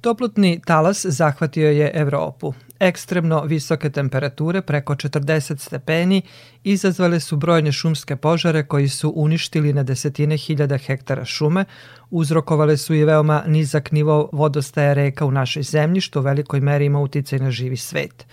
Toplotni talas zahvatio je Evropu. Ekstremno visoke temperature preko 40 stepeni izazvale su brojne šumske požare koji su uništili na desetine hiljada hektara šume, uzrokovale su i veoma nizak nivo vodostaja reka u našoj zemlji, što u velikoj meri ima uticaj na živi svet.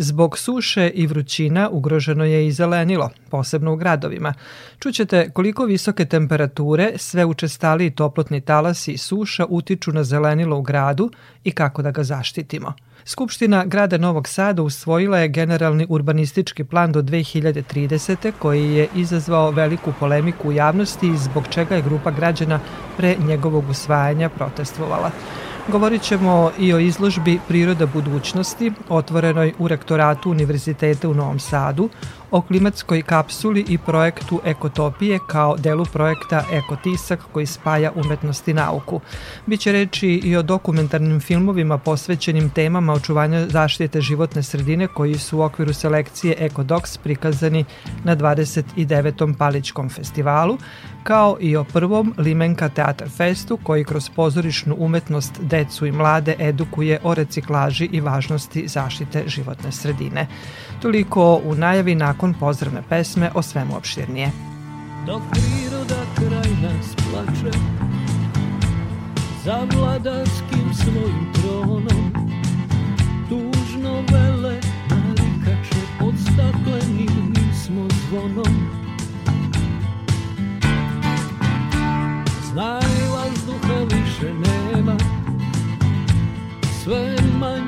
Zbog suše i vrućina ugroženo je i zelenilo, posebno u gradovima. Čućete koliko visoke temperature, sve učestali toplotni talasi i suša utiču na zelenilo u gradu i kako da ga zaštitimo. Skupština grada Novog Sada usvojila je generalni urbanistički plan do 2030. koji je izazvao veliku polemiku u javnosti zbog čega je grupa građana pre njegovog usvajanja protestvovala. Govorit ćemo i o izložbi Priroda budućnosti, otvorenoj u rektoratu Univerziteta u Novom Sadu, o klimatskoj kapsuli i projektu Ekotopije kao delu projekta Ekotisak koji spaja umetnost i nauku. Biće reči i o dokumentarnim filmovima posvećenim temama očuvanja zaštite životne sredine koji su u okviru selekcije Ekodox prikazani na 29. Paličkom festivalu, kao i o prvom Limenka Teatar Festu koji kroz pozorišnu umetnost decu i mlade edukuje o reciklaži i važnosti zaštite životne sredine. Toliko u najavi nakon pozdravne pesme o svemu opširnije. Dok priroda kraj nas plače Za vladarskim svojim tronom Tužno vele narikače Pod staklenim nismo zvonom Znaj vazduha više nema Sve manje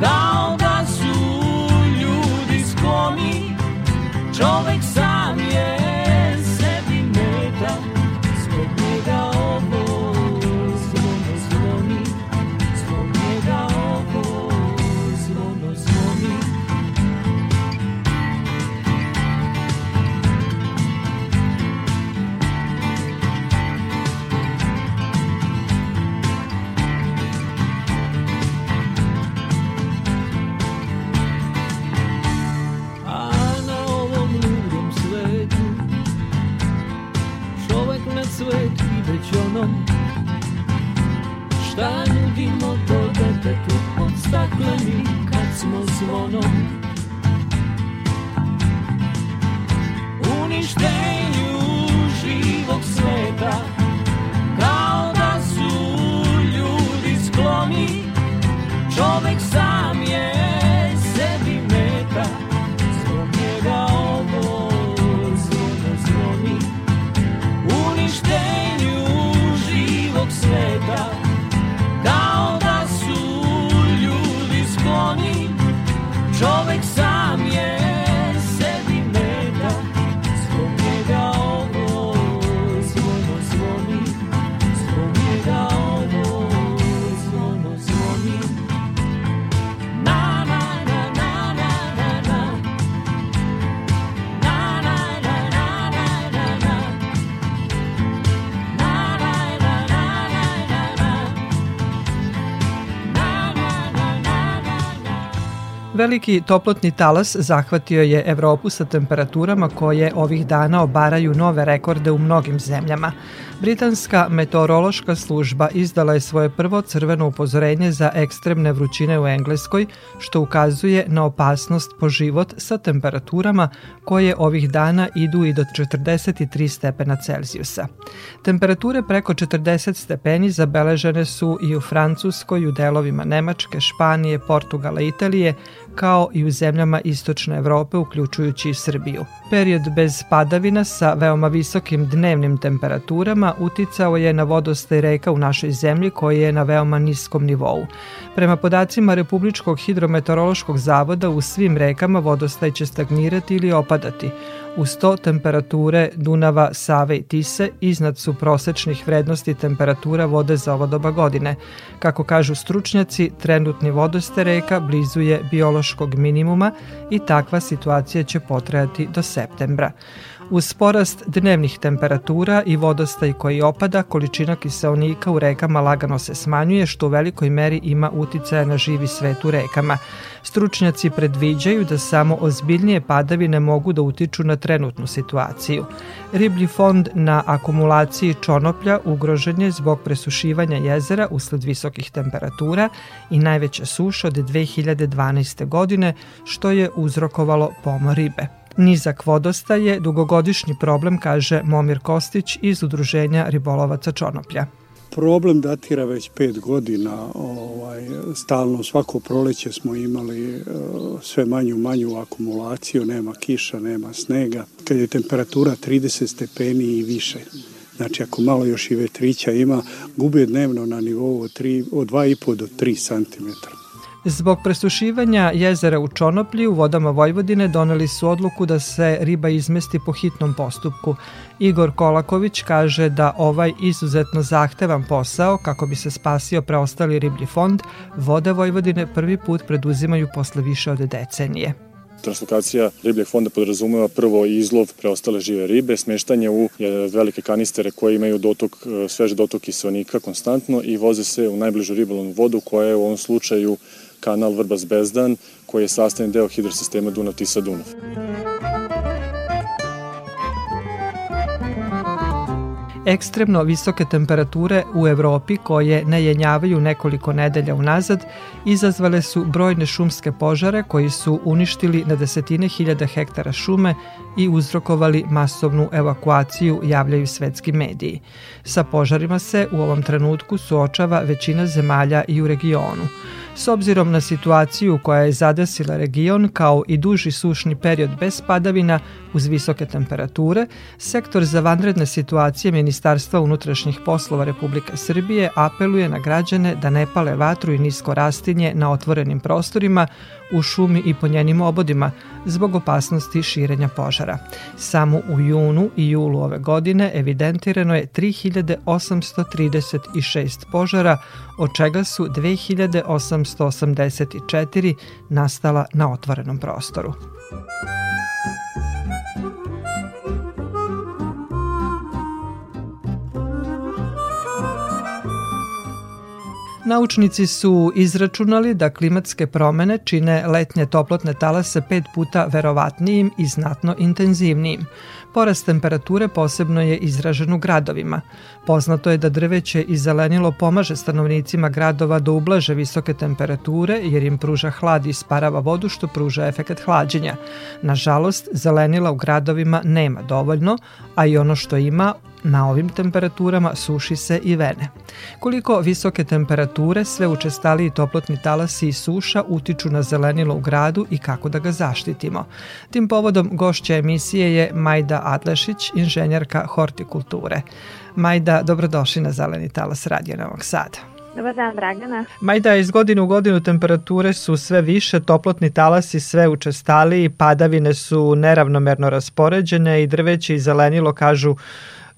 Kao da su ljudi skloni Čovek sam stakleni kad smo zvonom uništeni Veliki toplotni talas zahvatio je Evropu sa temperaturama koje ovih dana obaraju nove rekorde u mnogim zemljama. Britanska meteorološka služba izdala je svoje prvo crveno upozorenje za ekstremne vrućine u Engleskoj, što ukazuje na opasnost po život sa temperaturama koje ovih dana idu i do 43 stepena Celzijusa. Temperature preko 40 stepeni zabeležene su i u Francuskoj, u delovima Nemačke, Španije, Portugala i Italije, kao i u zemljama istočne Evrope, uključujući i Srbiju. Period bez padavina sa veoma visokim dnevnim temperaturama uticao je na vodostaj reka u našoj zemlji koji je na veoma niskom nivou. Prema podacima Republičkog hidrometeorološkog zavoda u svim rekama vodostaj će stagnirati ili opadati. Uz to temperature Dunava, Save i Tise iznad su prosečnih vrednosti temperatura vode za ovo doba godine. Kako kažu stručnjaci, trenutni vodoste reka blizu je biološkog minimuma i takva situacija će potrajati do septembra. Uz porast dnevnih temperatura i vodostaj koji opada, količina kiselnika u rekama lagano se smanjuje, što u velikoj meri ima uticaja na živi svet u rekama. Stručnjaci predviđaju da samo ozbiljnije padavine mogu da utiču na trenutnu situaciju. Riblji fond na akumulaciji čonoplja ugrožen je zbog presušivanja jezera usled visokih temperatura i najveća suša od 2012. godine, što je uzrokovalo pomor ribe. Nizak vodostaj je dugogodišnji problem, kaže Momir Kostić iz Udruženja ribolovaca Čonoplja. Problem datira već pet godina, ovaj, stalno svako proleće smo imali uh, sve manju manju akumulaciju, nema kiša, nema snega. Kad je temperatura 30 stepeni i više, Znači, ako malo još i vetrića ima, gube dnevno na nivou od, 3, od 2,5 do 3 cm. Zbog presušivanja jezera u Čonoplji u vodama Vojvodine doneli su odluku da se riba izmesti po hitnom postupku. Igor Kolaković kaže da ovaj izuzetno zahtevan posao, kako bi se spasio preostali riblji fond, vode Vojvodine prvi put preduzimaju posle više od decenije. Translokacija ribljeg fonda podrazumeva prvo izlov preostale žive ribe, smeštanje u velike kanistere koje imaju dotok, sveže dotok kiselnika konstantno i voze se u najbližu ribolovnu vodu koja je u ovom slučaju kanal Vrbas-Bezdan koji je sastavni deo hidrosistema Dunav-Tisa-Dunav. Ekstremno visoke temperature u Evropi koje ne jenjavaju nekoliko nedelja unazad izazvale su brojne šumske požare koji su uništili na desetine hiljada hektara šume i uzrokovali masovnu evakuaciju, javljaju svetski mediji. Sa požarima se u ovom trenutku suočava većina zemalja i u regionu. S obzirom na situaciju koja je zadesila region kao i duži sušni period bez padavina uz visoke temperature, sektor za vanredne situacije Ministarstva unutrašnjih poslova Republike Srbije apeluje na građane da ne pale vatru i nisko rastinje na otvorenim prostorima, u šumi i po njenim obodima zbog opasnosti širenja požara. Samo u junu i julu ove godine evidentirano je 3836 požara, od čega su 2884 nastala na otvorenom prostoru. Naučnici su izračunali da klimatske promene čine letnje toplotne talase pet puta verovatnijim i znatno intenzivnijim. Porast temperature posebno je izražen u gradovima. Poznato je da drveće i zelenilo pomaže stanovnicima gradova da ublaže visoke temperature jer im pruža hlad i sparava vodu što pruža efekat hlađenja. Nažalost, zelenila u gradovima nema dovoljno, a i ono što ima Na ovim temperaturama suši se i vene. Koliko visoke temperature, sve učestaliji toplotni talasi i suša utiču na zelenilo u gradu i kako da ga zaštitimo. Tim povodom gošća emisije je Majda Adlešić, inženjerka hortikulture. Majda, dobrodošli na Zeleni talas Radio Novog Sada. Dobar dan, Dragana. Majda, iz godine u godinu temperature su sve više, toplotni talasi sve učestaliji, padavine su neravnomerno raspoređene i drveće i zelenilo kažu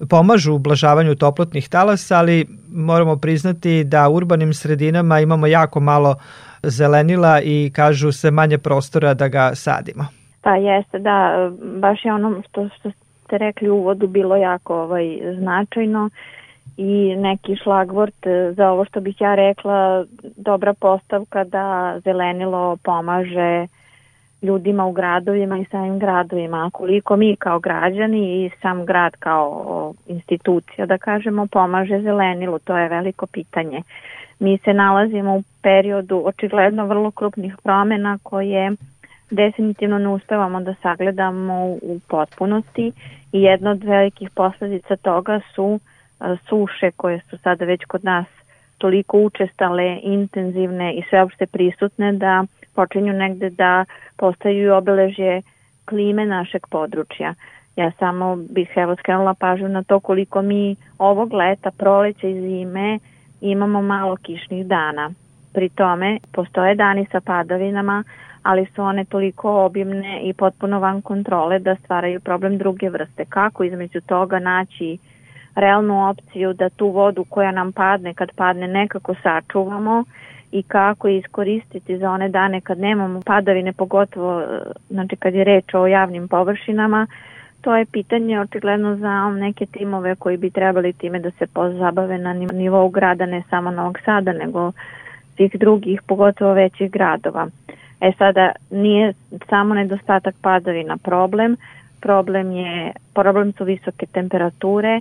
pomažu u ublažavanju toplotnih talasa, ali moramo priznati da u urbanim sredinama imamo jako malo zelenila i kažu se manje prostora da ga sadimo. Pa jeste, da, baš je ono što, što ste rekli u uvodu bilo jako ovaj, značajno i neki šlagvort za ovo što bih ja rekla, dobra postavka da zelenilo pomaže ljudima u gradovima i samim gradovima. A koliko mi kao građani i sam grad kao institucija, da kažemo, pomaže zelenilu, to je veliko pitanje. Mi se nalazimo u periodu očigledno vrlo krupnih promena koje definitivno ne uspevamo da sagledamo u potpunosti i jedna od velikih posledica toga su suše koje su sada već kod nas toliko učestale, intenzivne i sveopšte prisutne da počinju negde da postaju obeležje klime našeg područja. Ja samo bih evo skrenula pažnju na to koliko mi ovog leta, proleća i zime imamo malo kišnih dana. Pri tome postoje dani sa padavinama, ali su one toliko obimne i potpuno van kontrole da stvaraju problem druge vrste. Kako između toga naći realnu opciju da tu vodu koja nam padne kad padne nekako sačuvamo i kako iskoristiti za one dane kad nemamo padavine, pogotovo znači kad je reč o javnim površinama, to je pitanje očigledno za neke timove koji bi trebali time da se pozabave na nivou grada, ne samo Novog Sada, nego svih drugih, pogotovo većih gradova. E sada nije samo nedostatak padavina problem, problem je problem su visoke temperature, e,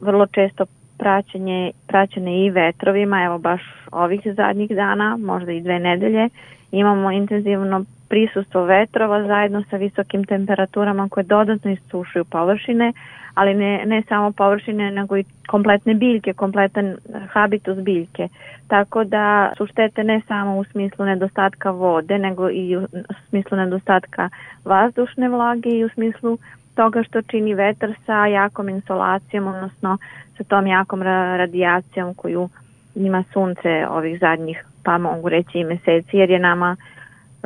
vrlo često praćenje, praćene i vetrovima, evo baš ovih zadnjih dana, možda i dve nedelje, imamo intenzivno prisustvo vetrova zajedno sa visokim temperaturama koje dodatno istušuju površine, ali ne, ne samo površine, nego i kompletne biljke, kompletan habitus biljke. Tako da su štete ne samo u smislu nedostatka vode, nego i u smislu nedostatka vazdušne vlage i u smislu toga što čini vetar sa jakom insolacijom, odnosno sa tom jakom radijacijom koju ima sunce ovih zadnjih, pa mogu reći i meseci, jer je nama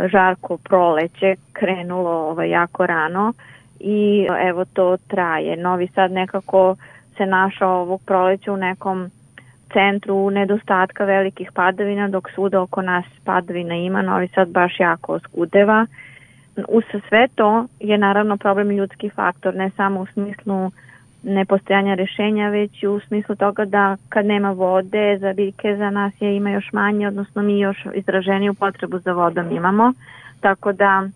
žarko proleće krenulo ovaj, jako rano i evo to traje. Novi Sad nekako se našao ovog proleća u nekom centru nedostatka velikih padavina, dok svuda oko nas padavina ima, Novi Sad baš jako oskudeva. Uz sve to je naravno problem ljudski faktor, ne samo u smislu nepostojanja rešenja, već u smislu toga da kad nema vode, za biljke za nas je ima još manje, odnosno mi još izraženiju potrebu za vodom imamo, tako da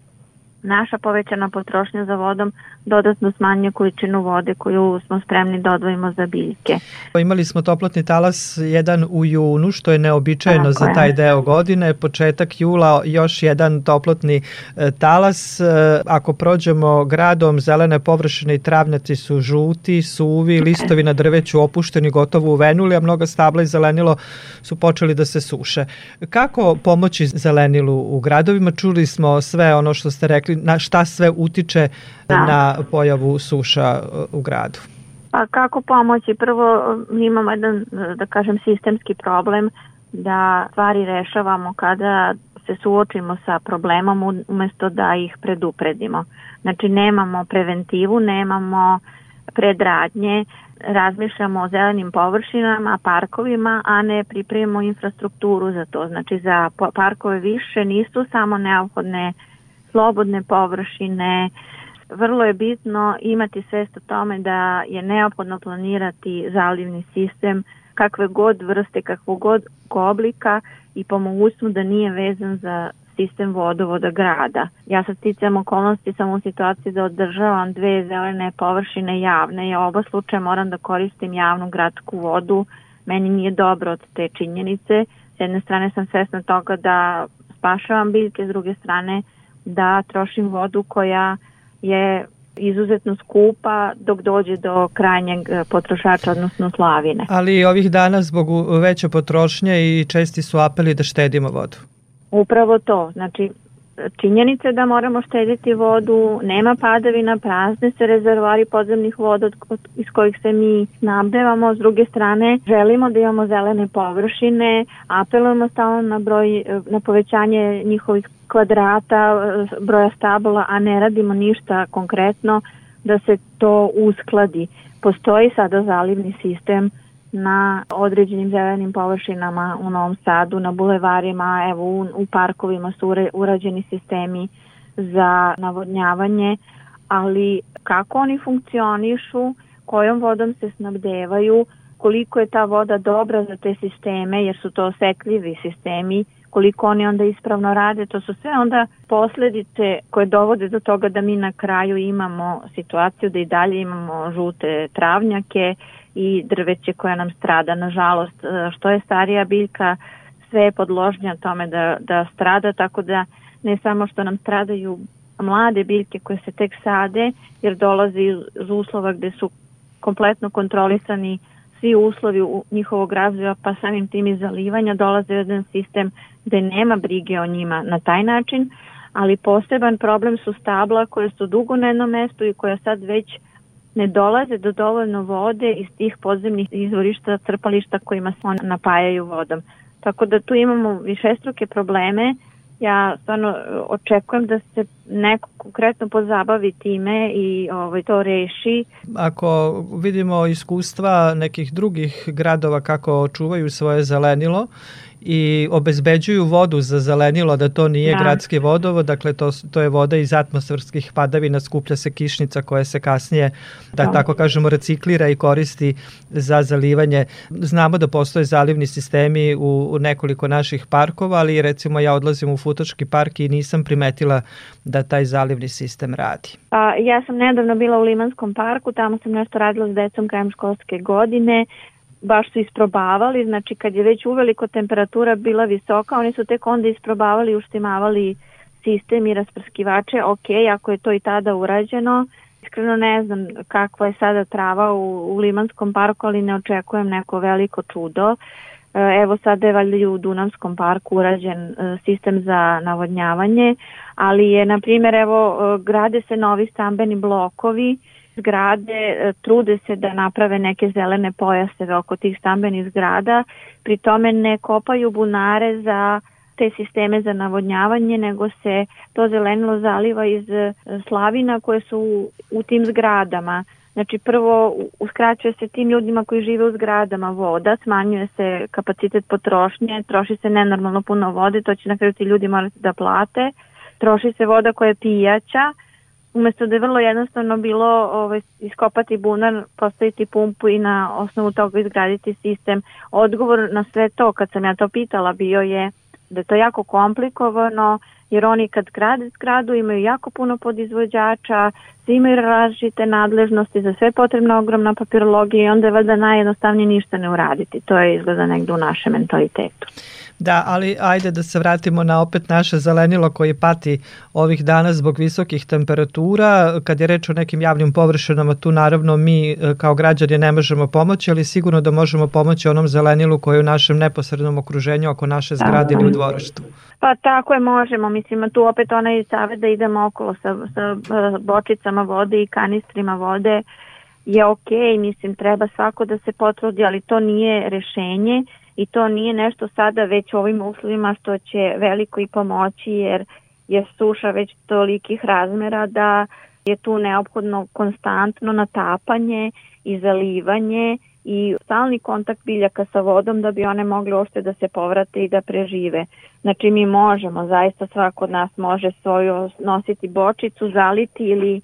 naša povećana potrošnja za vodom dodatno smanjuje količinu vode koju smo spremni da odvojimo za biljke. Imali smo toplotni talas jedan u junu, što je neobičajeno Tako za je. taj deo godine. Početak jula još jedan toplotni e, talas. E, ako prođemo gradom, zelene površine i travnjaci su žuti, suvi, listovi na drveću opušteni, gotovo uvenuli, a mnoga stabla i zelenilo su počeli da se suše. Kako pomoći zelenilu u gradovima? Čuli smo sve ono što ste rekli rekli na šta sve utiče da. na pojavu suša uh, u gradu? Pa kako pomoći? Prvo mi imamo jedan, da kažem, sistemski problem da stvari rešavamo kada se suočimo sa problemom umesto da ih predupredimo. Znači nemamo preventivu, nemamo predradnje, razmišljamo o zelenim površinama, parkovima, a ne pripremimo infrastrukturu za to. Znači za parkove više nisu samo neophodne slobodne površine. Vrlo je bitno imati svest o tome da je neophodno planirati zalivni sistem kakve god vrste, kakvog god oblika i po mogućstvu da nije vezan za sistem vodovoda grada. Ja sa sticam okolnosti sam u situaciji da održavam dve zelene površine javne i oba slučaja moram da koristim javnu gradsku vodu. Meni nije dobro od te činjenice. S jedne strane sam svesna toga da spašavam biljke, s druge strane da trošim vodu koja je izuzetno skupa dok dođe do krajnjeg e, potrošača, odnosno slavine. Ali ovih dana zbog veće potrošnje i česti su apeli da štedimo vodu. Upravo to, znači činjenice da moramo štediti vodu, nema padavina, prazne se rezervari podzemnih voda iz kojih se mi snabdevamo, s druge strane želimo da imamo zelene površine, apelujemo stalno na broj, na povećanje njihovih kvadrata, broja stabla, a ne radimo ništa konkretno da se to uskladi. Postoji sada zalivni sistem na određenim zelenim površinama u Novom Sadu, na bulevarima, evo u, u parkovima su urađeni sistemi za navodnjavanje, ali kako oni funkcionišu, kojom vodom se snabdevaju, koliko je ta voda dobra za te sisteme, jer su to osetljivi sistemi, koliko oni onda ispravno rade, to su sve onda posledice koje dovode do toga da mi na kraju imamo situaciju da i dalje imamo žute travnjake, i drveće koja nam strada. Nažalost, e, što je starija biljka, sve je podložnja tome da, da strada, tako da ne samo što nam stradaju mlade biljke koje se tek sade, jer dolazi iz uslova gde su kompletno kontrolisani svi uslovi njihovog razvoja, pa samim tim i zalivanja, dolaze u jedan sistem gde nema brige o njima na taj način, ali poseban problem su stabla koje su dugo na jednom mestu i koja sad već ne dolaze do dovoljno vode iz tih podzemnih izvorišta, crpališta kojima se one napajaju vodom. Tako da tu imamo višestruke probleme ja stvarno e, očekujem da se neko konkretno pozabavi time i ovaj, to reši. Ako vidimo iskustva nekih drugih gradova kako čuvaju svoje zelenilo i obezbeđuju vodu za zelenilo, da to nije da. gradski vodovod, dakle to, to je voda iz atmosferskih padavina, skuplja se kišnica koja se kasnije, da, da. tako kažemo, reciklira i koristi za zalivanje. Znamo da postoje zalivni sistemi u, u nekoliko naših parkova, ali recimo ja odlazim u Futočki park i nisam primetila da taj zalivni sistem radi. A, ja sam nedavno bila u Limanskom parku, tamo sam nešto radila s decom krajem školske godine, baš su isprobavali, znači kad je već uveliko temperatura bila visoka, oni su tek onda isprobavali, uštimavali sistem i rasprskivače, ok, ako je to i tada urađeno, iskreno ne znam kakva je sada trava u, u Limanskom parku, ali ne očekujem neko veliko čudo. E, evo sada je valjda i u Dunavskom parku urađen e, sistem za navodnjavanje, ali je, na primjer, evo, e, grade se novi stambeni blokovi, zgrade e, trude se da naprave neke zelene pojaseve oko tih stambenih zgrada, pri tome ne kopaju bunare za te sisteme za navodnjavanje, nego se to zelenilo zaliva iz e, slavina koje su u, tim zgradama. Znači prvo uskraćuje se tim ljudima koji žive u zgradama voda, smanjuje se kapacitet potrošnje, troši se nenormalno puno vode, to će na kraju ti ljudi morati da plate, troši se voda koja je pijaća, umesto da je vrlo jednostavno bilo ovaj, iskopati bunar, postaviti pumpu i na osnovu toga izgraditi sistem. Odgovor na sve to, kad sam ja to pitala, bio je da je to jako komplikovano, jer oni kad grade zgradu imaju jako puno podizvođača, svi imaju različite nadležnosti, za sve potrebna ogromna papirologija i onda je valjda najjednostavnije ništa ne uraditi. To je izgleda negde u našem mentalitetu. Da, ali ajde da se vratimo na opet naše zelenilo koji pati ovih dana zbog visokih temperatura. Kad je reč o nekim javnim površinama, tu naravno mi e, kao građani ne možemo pomoći, ali sigurno da možemo pomoći onom zelenilu koji je u našem neposrednom okruženju oko naše zgrade ili u dvorištu. Pa tako je, možemo. Mislim, tu opet onaj savjet da idemo okolo sa, sa e, bočicama vode i kanistrima vode je ok, mislim, treba svako da se potrudi, ali to nije rešenje i to nije nešto sada već ovim uslovima što će veliko i pomoći jer je suša već tolikih razmera da je tu neophodno konstantno natapanje i zalivanje i stalni kontakt biljaka sa vodom da bi one mogle uopšte da se povrate i da prežive. Znači mi možemo, zaista svako od nas može svoju nositi bočicu, zaliti ili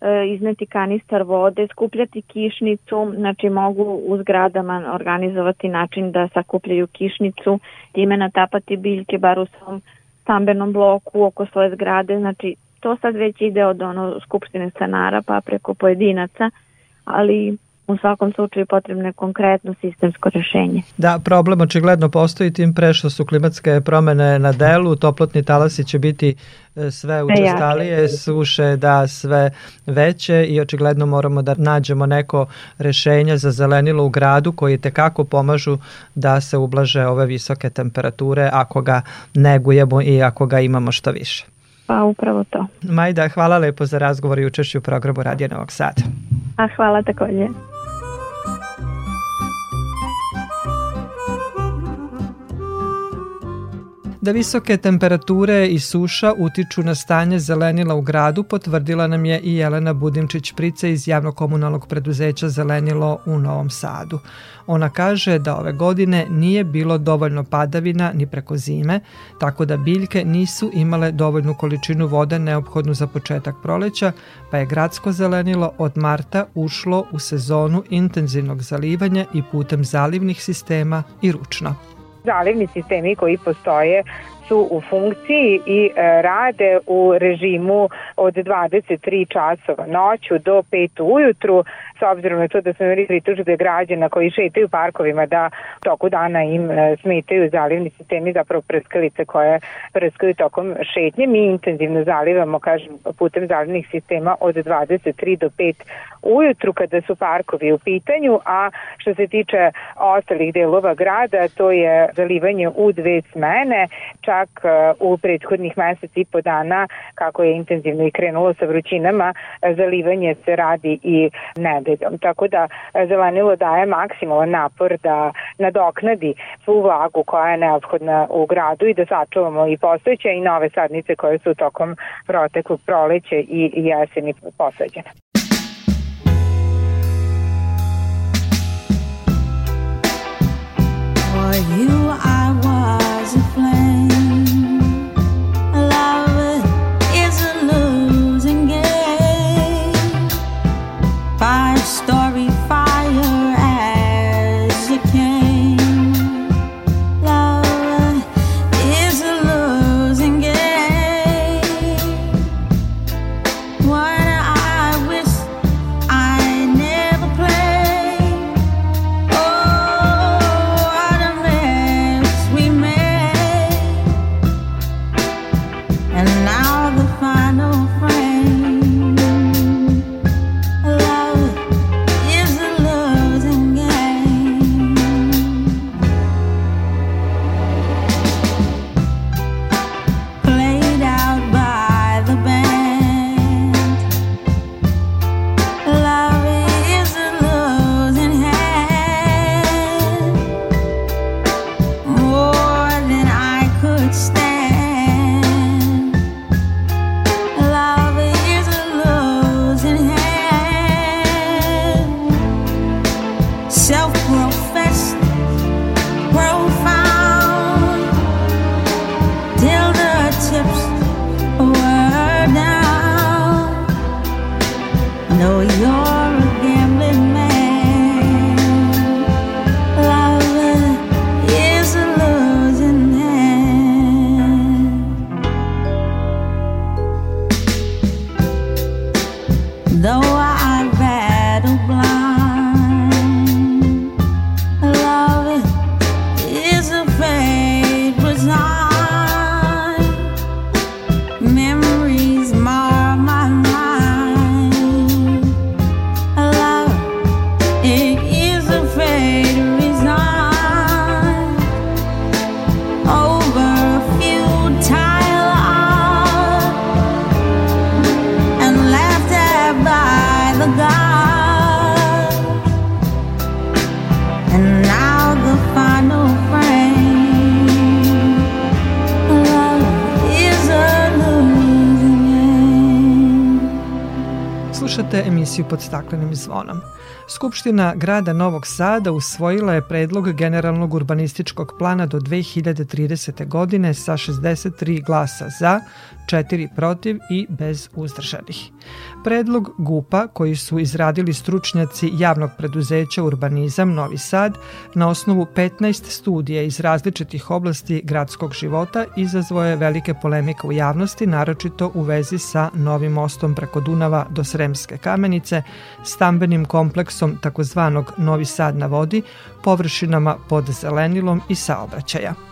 E, izneti kanistar vode, skupljati kišnicu, znači mogu u zgradama organizovati način da sakupljaju kišnicu, time natapati biljke bar u svom stambenom bloku oko svoje zgrade, znači to sad već ide od ono skupštine stanara pa preko pojedinaca, ali u svakom slučaju potrebno je konkretno sistemsko rešenje. Da, problem očigledno postoji tim pre što su klimatske promene na delu, toplotni talasi će biti e, sve učestalije, suše da sve veće i očigledno moramo da nađemo neko rešenje za zelenilo u gradu koji te kako pomažu da se ublaže ove visoke temperature ako ga negujemo i ako ga imamo što više. Pa upravo to. Majda, hvala lepo za razgovor i učešću u programu Radio Novog Sada. A hvala takođe. Da visoke temperature i suša utiču na stanje zelenila u gradu potvrdila nam je i Jelena Budimčić-Price iz javnokomunalnog preduzeća Zelenilo u Novom Sadu. Ona kaže da ove godine nije bilo dovoljno padavina ni preko zime, tako da biljke nisu imale dovoljnu količinu vode neophodnu za početak proleća, pa je gradsko zelenilo od marta ušlo u sezonu intenzivnog zalivanja i putem zalivnih sistema i ručno zalivni sistemi koji postoje su u funkciji i e, rade u režimu od 23 časova noću do 5 ujutru, s obzirom na to da smo imali pritužbe građana koji šetaju parkovima da toku dana im e, smetaju zalivni sistemi, zapravo prskalice koje prskaju tokom šetnje. Mi intenzivno zalivamo, kažem, putem zalivnih sistema od 23 do 5 ujutru kada su parkovi u pitanju, a što se tiče ostalih delova grada, to je zalivanje u dve smene, čak e, u prethodnih mesec i po dana, kako je intenzivno i krenulo sa vrućinama, zalivanje se radi i nedeljom. Tako da e, zelenilo daje maksimalan napor da nadoknadi svu vlagu koja je neophodna u gradu i da sačuvamo i postojeće i nove sadnice koje su tokom proteklog proleće i jeseni posađene. For you I was a flame story Emisiju pod staklenim zvonom. Skupština grada Novog Sada usvojila je predlog generalnog urbanističkog plana do 2030. godine sa 63 glasa za, 4 protiv i bez uzdržanih. Predlog GUPA koji su izradili stručnjaci javnog preduzeća Urbanizam Novi Sad na osnovu 15 studija iz različitih oblasti gradskog života izazvao je velike polemike u javnosti, naročito u vezi sa novim mostom preko Dunava do Sremske kamenice, stambenim kompleksom takozvanog Novi Sad na vodi, površinama pod zelenilom i saobraćaja.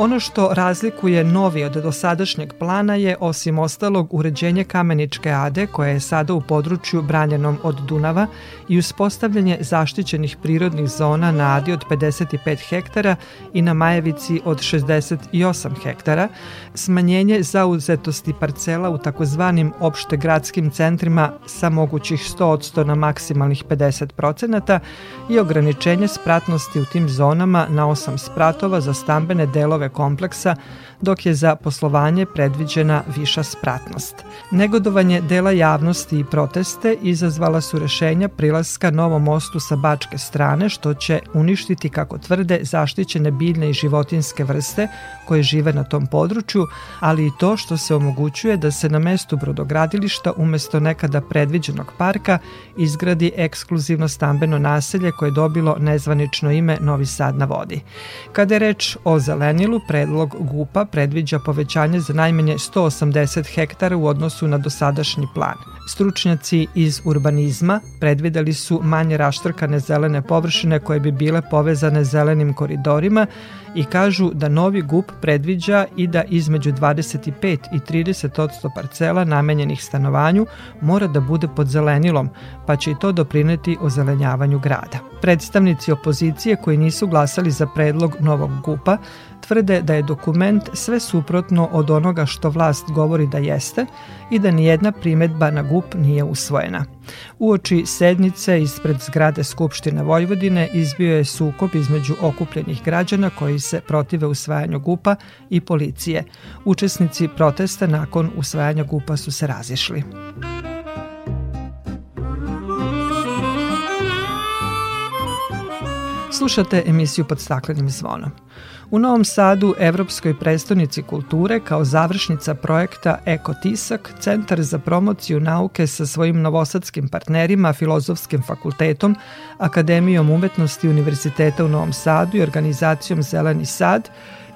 Ono što razlikuje novi od dosadašnjeg plana je, osim ostalog, uređenje Kameničke ade, koja je sada u području branjenom od Dunava i uspostavljanje zaštićenih prirodnih zona na adi od 55 hektara i na Majevici od 68 hektara, smanjenje zauzetosti parcela u takozvanim opšte gradskim centrima sa mogućih 100% na maksimalnih 50% i ograničenje spratnosti u tim zonama na 8 spratova za stambene delove kompleksa, dok je za poslovanje predviđena viša spratnost. Negodovanje dela javnosti i proteste izazvala su rešenja prilaska novom mostu sa bačke strane, što će uništiti, kako tvrde, zaštićene biljne i životinske vrste koje žive na tom području, ali i to što se omogućuje da se na mestu brodogradilišta umesto nekada predviđenog parka izgradi ekskluzivno stambeno naselje koje je dobilo nezvanično ime Novi Sad na vodi. Kada je reč o zelenilu, predlog GUPA predviđa povećanje za najmanje 180 hektara u odnosu na dosadašnji plan. Stručnjaci iz urbanizma predvideli su manje raštrkane zelene površine koje bi bile povezane zelenim koridorima i kažu da novi GUP predviđa i da između 25 i 30 odsto parcela namenjenih stanovanju mora da bude pod zelenilom, pa će i to doprineti ozelenjavanju grada. Predstavnici opozicije koji nisu glasali za predlog novog GUPA tvrde da je dokument sve suprotno od onoga što vlast govori da jeste i da nijedna primetba na GUP nije usvojena. Uoči sednice ispred zgrade Skupštine Vojvodine izbio je sukob između okupljenih građana koji se protive usvajanju GUPA i policije. Učesnici protesta nakon usvajanja GUPA su se razišli. Slušate emisiju pod staklenim zvonom. U Novom Sadu, Evropskoj prestonici kulture, kao završnica projekta Eko Tisak, Centar za promociju nauke sa svojim novosadskim partnerima, Filozofskim fakultetom, Akademijom umetnosti Univerziteta u Novom Sadu i organizacijom Zeleni Sad,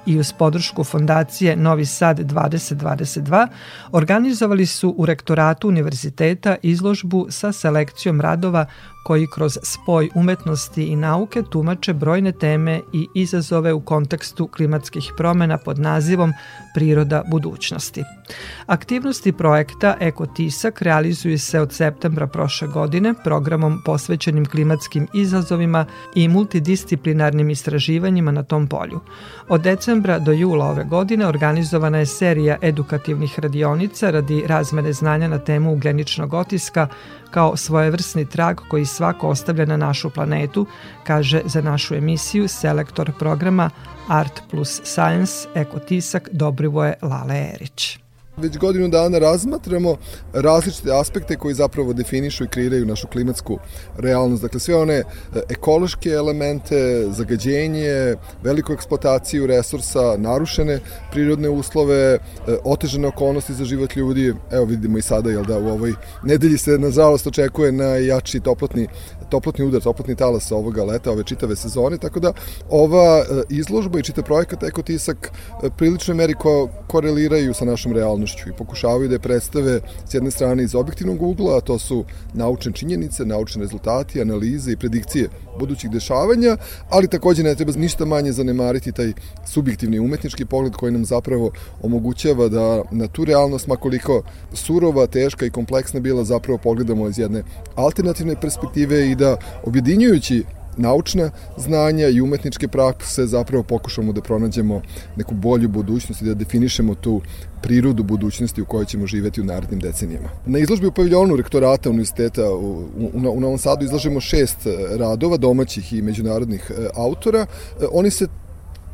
i uz podršku fondacije Novi Sad 2022 organizovali su u rektoratu univerziteta izložbu sa selekcijom radova koji kroz spoj umetnosti i nauke tumače brojne teme i izazove u kontekstu klimatskih promena pod nazivom Priroda budućnosti. Aktivnosti projekta Ekotisak realizuju se od septembra prošle godine programom posvećenim klimatskim izazovima i multidisciplinarnim istraživanjima na tom polju. Od decembra do jula ove godine organizovana je serija edukativnih radionica radi razmene znanja na temu ugljeničnog otiska, kao svojevrsni trag koji svako ostavlja na našu planetu, kaže za našu emisiju selektor programa Art plus Science Ekotisak Dobrivoje Lale Erić. Već godinu dana razmatramo različite aspekte koji zapravo definišu i kreiraju našu klimatsku realnost. Dakle, sve one e, ekološke elemente, zagađenje, veliku eksploataciju resursa, narušene prirodne uslove, e, otežane okolnosti za život ljudi. Evo vidimo i sada, jel da, u ovoj nedelji se, nažalost, očekuje najjači toplotni toplotni udar, toplotni talas ovoga leta, ove čitave sezone, tako da ova e, izložba i čitav projekat Ekotisak prilično meri ko, koreliraju sa našom realnošću i pokušavaju da je predstave s jedne strane iz objektivnog ugla, a to su naučne činjenice, naučni rezultati, analize i predikcije budućih dešavanja, ali takođe ne treba ništa manje zanemariti taj subjektivni umetnički pogled koji nam zapravo omogućava da na tu realnost, makoliko surova, teška i kompleksna bila, zapravo pogledamo iz jedne alternativne perspektive i da objedinjujući naučna znanja i umetničke prakse zapravo pokušamo da pronađemo neku bolju budućnost i da definišemo tu prirodu budućnosti u kojoj ćemo živeti u narednim decenijama. Na izložbi u paviljonu rektorata univerziteta u, u, u Novom Sadu izlažemo šest radova domaćih i međunarodnih e, autora. E, oni se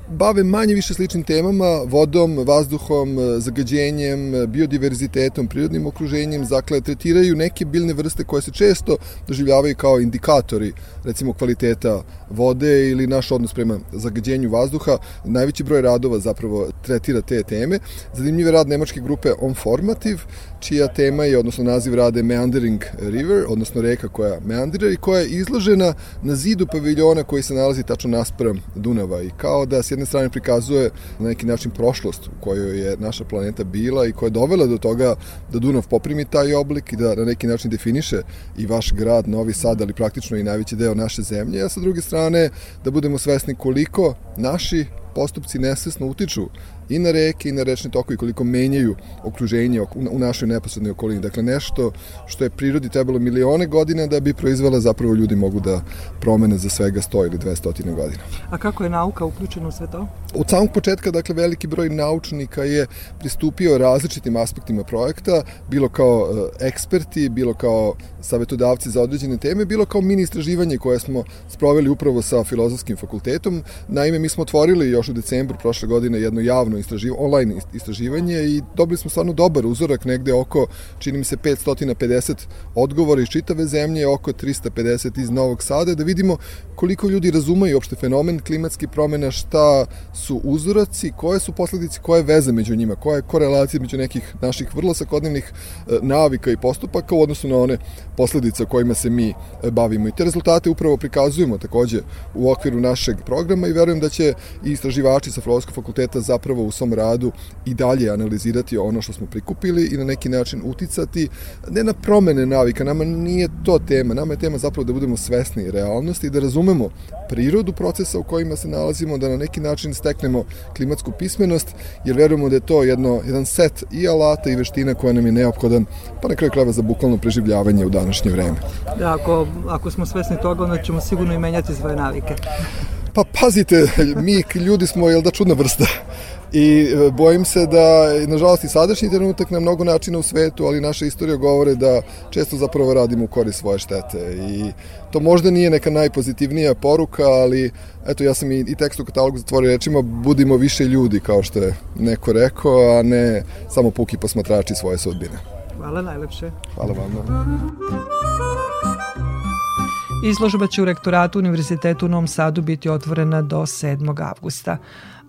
bave manje više sličnim temama, vodom, vazduhom, zagađenjem, biodiverzitetom, prirodnim okruženjem, dakle, tretiraju neke biljne vrste koje se često doživljavaju kao indikatori, recimo kvaliteta vode ili naš odnos prema zagađenju vazduha. Najveći broj radova zapravo tretira te teme. Zanimljiv je rad nemačke grupe On Formative, čija tema je, odnosno naziv rade Meandering River, odnosno reka koja meandira i koja je izložena na zidu paviljona koji se nalazi tačno naspram Dunava i kao da s jedne strane prikazuje na neki način prošlost u kojoj je naša planeta bila i koja je dovela do toga da Dunav poprimi taj oblik i da na neki način definiše i vaš grad, Novi Sad, ali praktično i najveći deo naše zemlje, a sa druge strane da budemo svesni koliko naši postupci nesvesno utiču i na reke i na rečne tokove koliko menjaju okruženje u našoj neposrednoj okolini. Dakle, nešto što je prirodi trebalo milione godina da bi proizvela zapravo ljudi mogu da promene za svega 100 ili 200 godina. A kako je nauka uključena u sve to? Od samog početka, dakle, veliki broj naučnika je pristupio različitim aspektima projekta, bilo kao e, eksperti, bilo kao savetodavci za određene teme, bilo kao mini istraživanje koje smo sproveli upravo sa Filozofskim fakultetom. Naime, mi smo otvorili još u decembru prošle godine jedno javno istraživ, online istraživanje i dobili smo stvarno dobar uzorak negde oko, čini mi se 550 odgovora iz čitave zemlje, oko 350 iz Novog Sada, da vidimo koliko ljudi razumeju opšte fenomen klimatskih promena, šta su uzoraci, koje su posledice, koje veze među njima, koja je korelacija među nekih naših vrlo svakodnevnih e, navika i postupaka u odnosu na one posledice kojima se mi e, bavimo. I te rezultate upravo prikazujemo takođe u okviru našeg programa i verujem da će i istraživači sa Filozofskog fakulteta zapravo u svom radu i dalje analizirati ono što smo prikupili i na neki način uticati ne na promene navika, nama nije to tema, nama je tema zapravo da budemo svesni realnosti i da razumemo prirodu procesa u kojima se nalazimo, da na neki način steknemo klimatsku pismenost, jer verujemo da je to jedno, jedan set i alata i veština koja nam je neophodan, pa na kraju krajeva za bukvalno preživljavanje u današnje vreme. Da, ako, ako smo svesni toga, onda ćemo sigurno i menjati svoje navike. Pa pazite, mi ljudi smo, jel da, čudna vrsta. I e, bojim se da, nažalost, i sadašnji trenutak na mnogo načina u svetu, ali naša istorija govore da često zapravo radimo u korist svoje štete. I to možda nije neka najpozitivnija poruka, ali eto, ja sam i, i tekst u katalogu zatvorio rečima budimo više ljudi, kao što je neko rekao, a ne samo puki posmatrači svoje sudbine. Hvala najlepše. Hvala vama. Izložba će u rektoratu Univerzitetu u Novom Sadu biti otvorena do 7. avgusta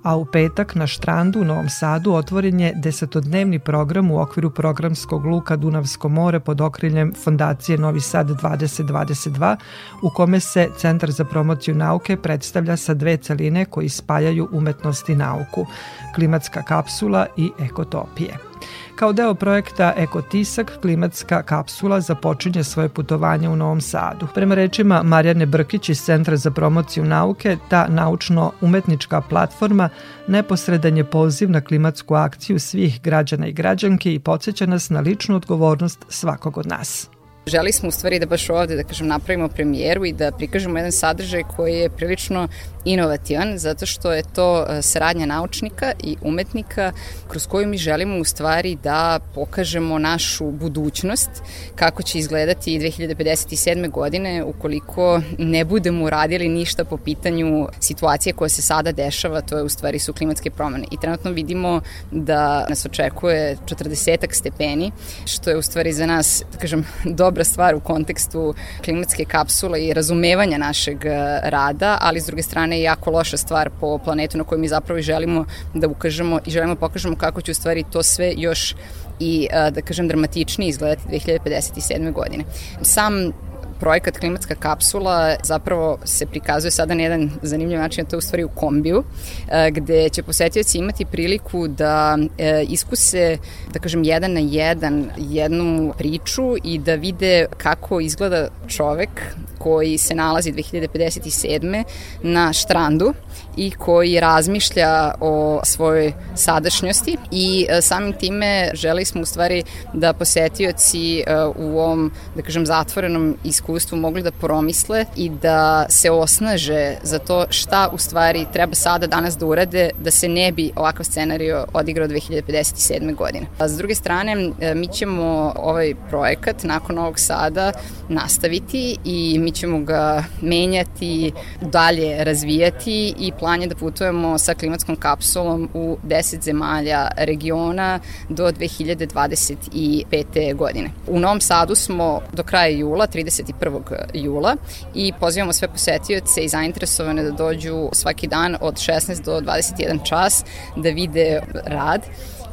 a u petak na štrandu u Novom Sadu otvoren je desetodnevni program u okviru programskog luka Dunavsko more pod okriljem Fondacije Novi Sad 2022 u kome se Centar za promociju nauke predstavlja sa dve celine koji spajaju umetnost i nauku, klimatska kapsula i ekotopije. Kao deo projekta Ekotisak, klimatska kapsula započinje svoje putovanje u Novom Sadu. Prema rečima Marijane Brkić iz Centra za promociju nauke, ta naučno-umetnička platforma neposredan je poziv na klimatsku akciju svih građana i građanke i podsjeća nas na ličnu odgovornost svakog od nas. Želi smo u stvari da baš ovde, da kažem, napravimo premijeru i da prikažemo jedan sadržaj koji je prilično inovativan, zato što je to e, saradnja naučnika i umetnika kroz koju mi želimo u stvari da pokažemo našu budućnost, kako će izgledati 2057. godine ukoliko ne budemo uradili ništa po pitanju situacije koja se sada dešava, to je u stvari su klimatske promene. I trenutno vidimo da nas očekuje 40 stepeni, što je u stvari za nas, da kažem, dobra stvar u kontekstu klimatske kapsule i razumevanja našeg e, rada, ali s druge strane je jako loša stvar po planetu na kojoj mi zapravo želimo da ukažemo i želimo da pokažemo kako će u stvari to sve još i e, da kažem dramatičnije izgledati 2057. godine. Sam projekat Klimatska kapsula zapravo se prikazuje sada na jedan zanimljiv način, a to je u stvari u kombiju, e, gde će posetioci imati priliku da e, iskuse, da kažem, jedan na jedan jednu priču i da vide kako izgleda čovek koji se nalazi 2057. na štrandu i koji razmišlja o svojoj sadašnjosti i e, samim time želi smo u stvari da posetioci u ovom, da kažem, zatvorenom iskustvu mogli da promisle i da se osnaže za to šta u stvari treba sada danas da urade da se ne bi ovakav scenario odigrao 2057. godine. A s druge strane, e, mi ćemo ovaj projekat nakon ovog sada nastaviti i mi ćemo ga menjati, dalje razvijati i plan je da putujemo sa klimatskom kapsulom u 10 zemalja regiona do 2025. godine. U Novom Sadu smo do kraja jula, 31. 1. jula i pozivamo sve posetioce i zainteresovane da dođu svaki dan od 16 do 21 čas da vide rad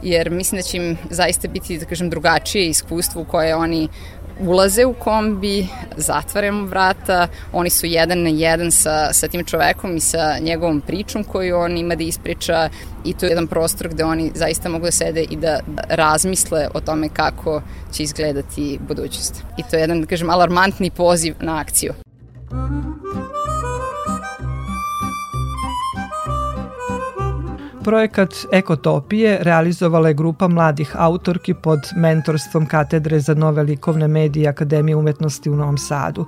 jer mislim da će im zaista biti, da kažem, drugačije iskustvo koje oni ulaze u kombi, zatvaramo vrata, oni su jedan na jedan sa, sa tim čovekom i sa njegovom pričom koju on ima da ispriča i to je jedan prostor gde oni zaista mogu da sede i da, razmisle o tome kako će izgledati budućnost. I to je jedan, da kažem, alarmantni poziv na akciju. Projekat Ekotopije realizovala je grupa mladih autorki pod mentorstvom Katedre za nove likovne medije Akademije umetnosti u Novom Sadu.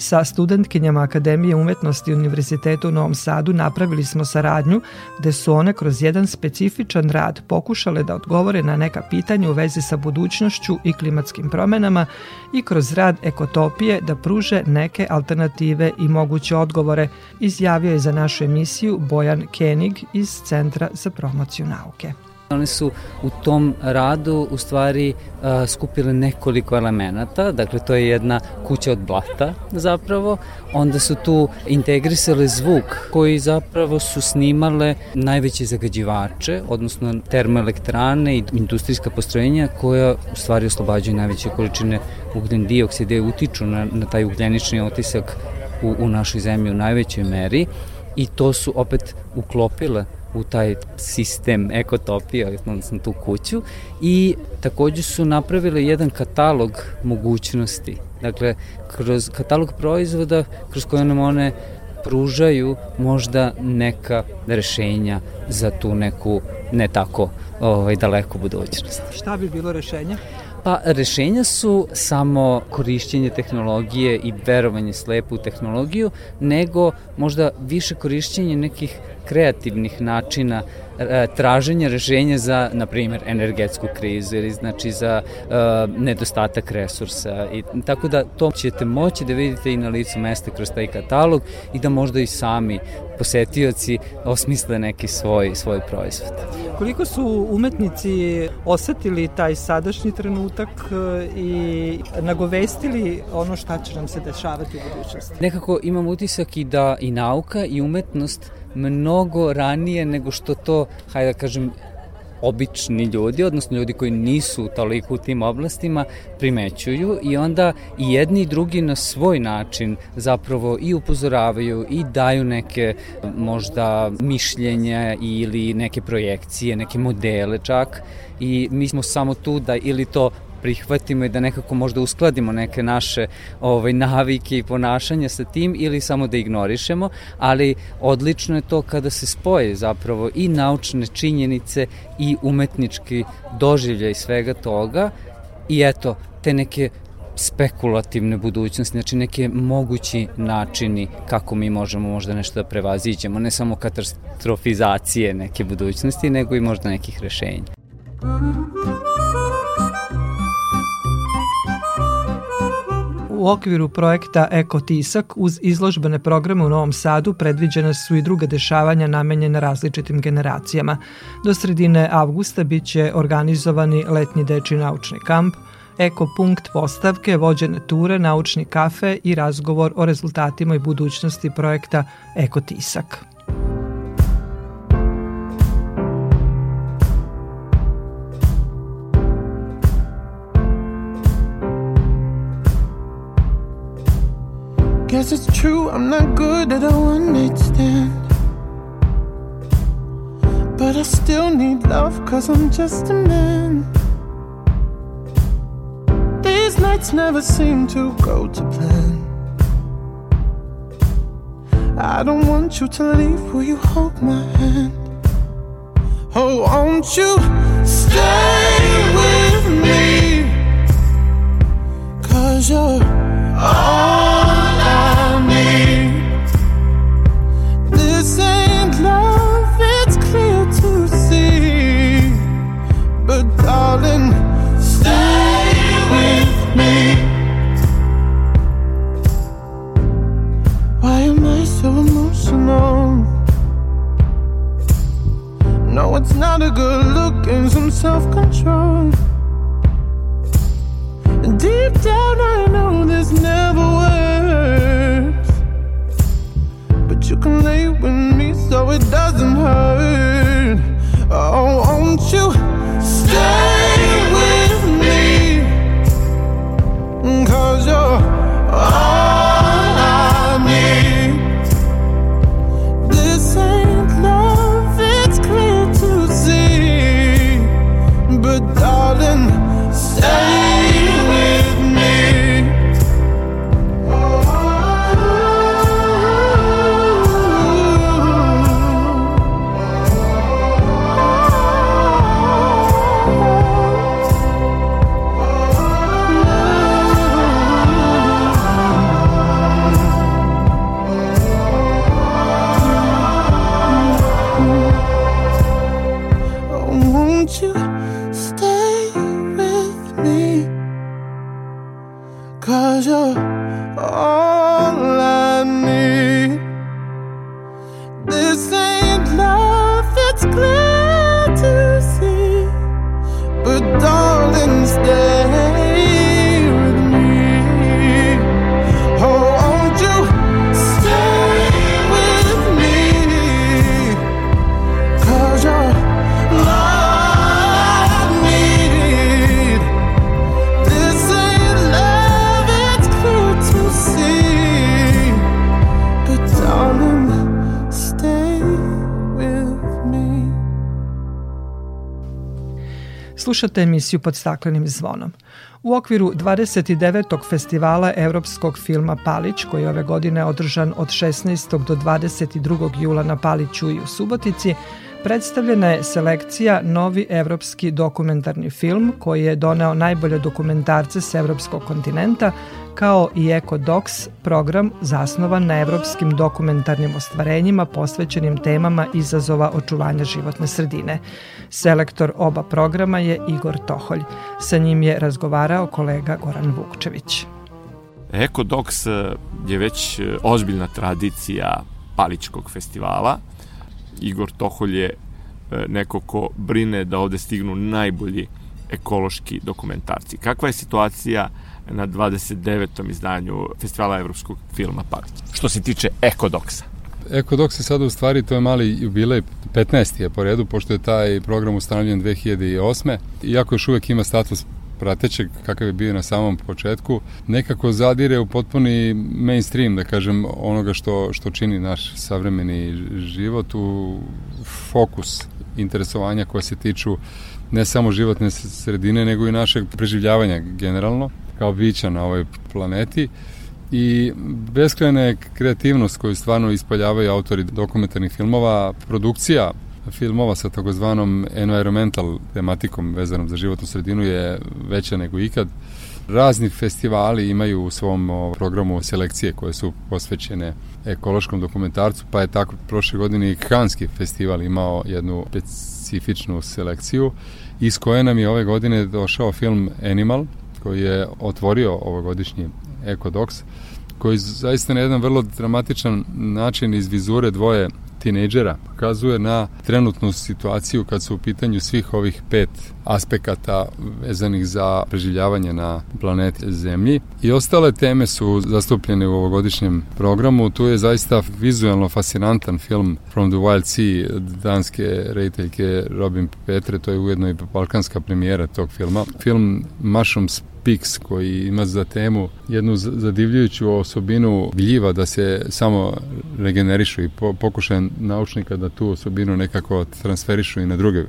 Sa studentkinjama Akademije umetnosti Univerzitetu u Novom Sadu napravili smo saradnju gde su one kroz jedan specifičan rad pokušale da odgovore na neka pitanja u vezi sa budućnošću i klimatskim promenama i kroz rad ekotopije da pruže neke alternative i moguće odgovore, izjavio je za našu emisiju Bojan Kenig iz Centra za promociju nauke. One su u tom radu u stvari uh, skupile nekoliko elemenata, dakle to je jedna kuća od blata zapravo, onda su tu integrisale zvuk koji zapravo su snimale najveće zagađivače, odnosno termoelektrane i industrijska postrojenja koja u stvari oslobađaju najveće količine ugljen dioksida i utiču na, na taj ugljenični otisak u, u našoj zemlji u najvećoj meri. I to su opet uklopile u taj sistem ekotopija, odnosno tu kuću i takođe su napravili jedan katalog mogućnosti. Dakle, kroz katalog proizvoda kroz koje nam one pružaju možda neka rešenja za tu neku ne tako ovaj, daleku budućnost. Šta bi bilo rešenje? Pa rešenja su samo korišćenje tehnologije i verovanje slepo u tehnologiju, nego možda više korišćenje nekih kreativnih načina e, traženja rešenja za, na primjer, energetsku krizu ili znači za uh, nedostatak resursa. I, tako da to ćete moći da vidite i na licu mesta kroz taj katalog i da možda i sami posetioci osmisle neki svoj, svoj proizvod. Koliko su umetnici osetili taj sadašnji trenutak e, i nagovestili ono šta će nam se dešavati u budućnosti? Nekako imam utisak i da i nauka i umetnost mnogo ranije nego što to, hajde da kažem, obični ljudi, odnosno ljudi koji nisu toliko u tim oblastima, primećuju i onda i jedni i drugi na svoj način zapravo i upozoravaju i daju neke možda mišljenja ili neke projekcije, neke modele čak i mi smo samo tu da ili to prihvatimo i da nekako možda uskladimo neke naše ovaj, navike i ponašanja sa tim ili samo da ignorišemo, ali odlično je to kada se spoje zapravo i naučne činjenice i umetnički doživljaj svega toga i eto, te neke spekulativne budućnosti, znači neke mogući načini kako mi možemo možda nešto da prevaziđemo, ne samo katastrofizacije neke budućnosti, nego i možda nekih rešenja. U okviru projekta Eko Tisak uz izložbene programe u Novom Sadu predviđene su i druga dešavanja namenjene različitim generacijama. Do sredine avgusta biće organizovani letnji deči naučni kamp, Eko punkt postavke, vođene ture, naučni kafe i razgovor o rezultatima i budućnosti projekta Eko Tisak. Guess it's true, I'm not good at a one night stand. But I still need love, cause I'm just a man. These nights never seem to go to plan. I don't want you to leave, will you hold my hand? Oh, won't you stay with me? Cause you're all It's not a good look and some self control. Deep down, I know this never works. But you can lay with me so it doesn't hurt. Oh, won't you? Slušate emisiju pod staklenim zvonom. U okviru 29. festivala Evropskog filma Palić, koji je ove godine održan od 16. do 22. jula na Paliću i u Subotici, predstavljena je selekcija Novi evropski dokumentarni film koji je doneo najbolje dokumentarce s evropskog kontinenta kao i EcoDocs, program zasnovan na evropskim dokumentarnim ostvarenjima posvećenim temama izazova očuvanja životne sredine. Selektor oba programa je Igor Toholj. Sa njim je razgovarao kolega Goran Vukčević. EcoDocs je već e, ozbiljna tradicija Paličkog festivala. Igor Toholj je e, neko ko brine da ovde stignu najbolji ekološki dokumentarci. Kakva je situacija na 29. izdanju Festivala evropskog filma Palić? Što se tiče Ekodoksa. Ekodoks je sada u stvari, to je mali jubilej, 15. je po redu, pošto je taj program ustanovljen 2008. Iako još uvek ima status pratećeg kakav je bio na samom početku, nekako zadire u potpuni mainstream, da kažem, onoga što, što čini naš savremeni život u fokus interesovanja koje se tiču ne samo životne sredine, nego i našeg preživljavanja generalno, kao bića na ovoj planeti. I beskrajna je kreativnost koju stvarno ispoljavaju autori dokumentarnih filmova, produkcija filmova sa takozvanom environmental tematikom vezanom za životnu sredinu je veća nego ikad. Razni festivali imaju u svom programu selekcije koje su posvećene ekološkom dokumentarcu, pa je tako prošle godine i Kanski festival imao jednu specifičnu selekciju iz koje nam je ove godine došao film Animal, koji je otvorio ovogodišnji Ecodox, koji zaista na jedan vrlo dramatičan način iz vizure dvoje tinejdžera pokazuje na trenutnu situaciju kad su u pitanju svih ovih pet aspekata vezanih za preživljavanje na planeti Zemlji. I ostale teme su zastupljene u ovogodišnjem programu. Tu je zaista vizualno fascinantan film From the Wild Sea danske rediteljke Robin Petre, to je ujedno i balkanska premijera tog filma. Film Mushrooms Pix koji ima za temu jednu zadivljujuću osobinu gljiva da se samo regenerišu i po, pokušaj naučnika da tu osobinu nekako transferišu i na druge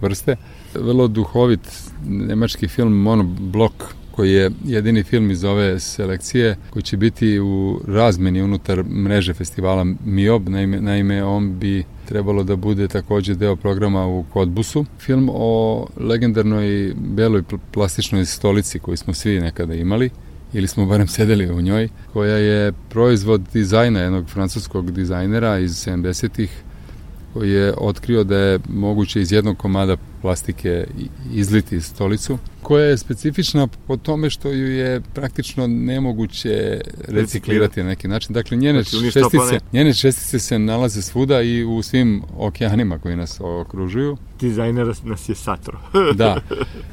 vrste. Vrlo duhovit nemački film Monoblok koji je jedini film iz ove selekcije koji će biti u razmeni unutar mreže festivala MIOB, naime, naime on bi trebalo da bude takođe deo programa u Kodbusu. Film o legendarnoj beloj plastičnoj stolici koju smo svi nekada imali ili smo barem sedeli u njoj, koja je proizvod dizajna jednog francuskog dizajnera iz 70-ih koji je otkrio da je moguće iz jednog komada plastike izliti stolicu, koja je specifična po tome što ju je praktično nemoguće reciklirati na neki način. Dakle, njene, znači, čestice, njene čestice se nalaze svuda i u svim okeanima koji nas okružuju. Dizajner nas je satro. da.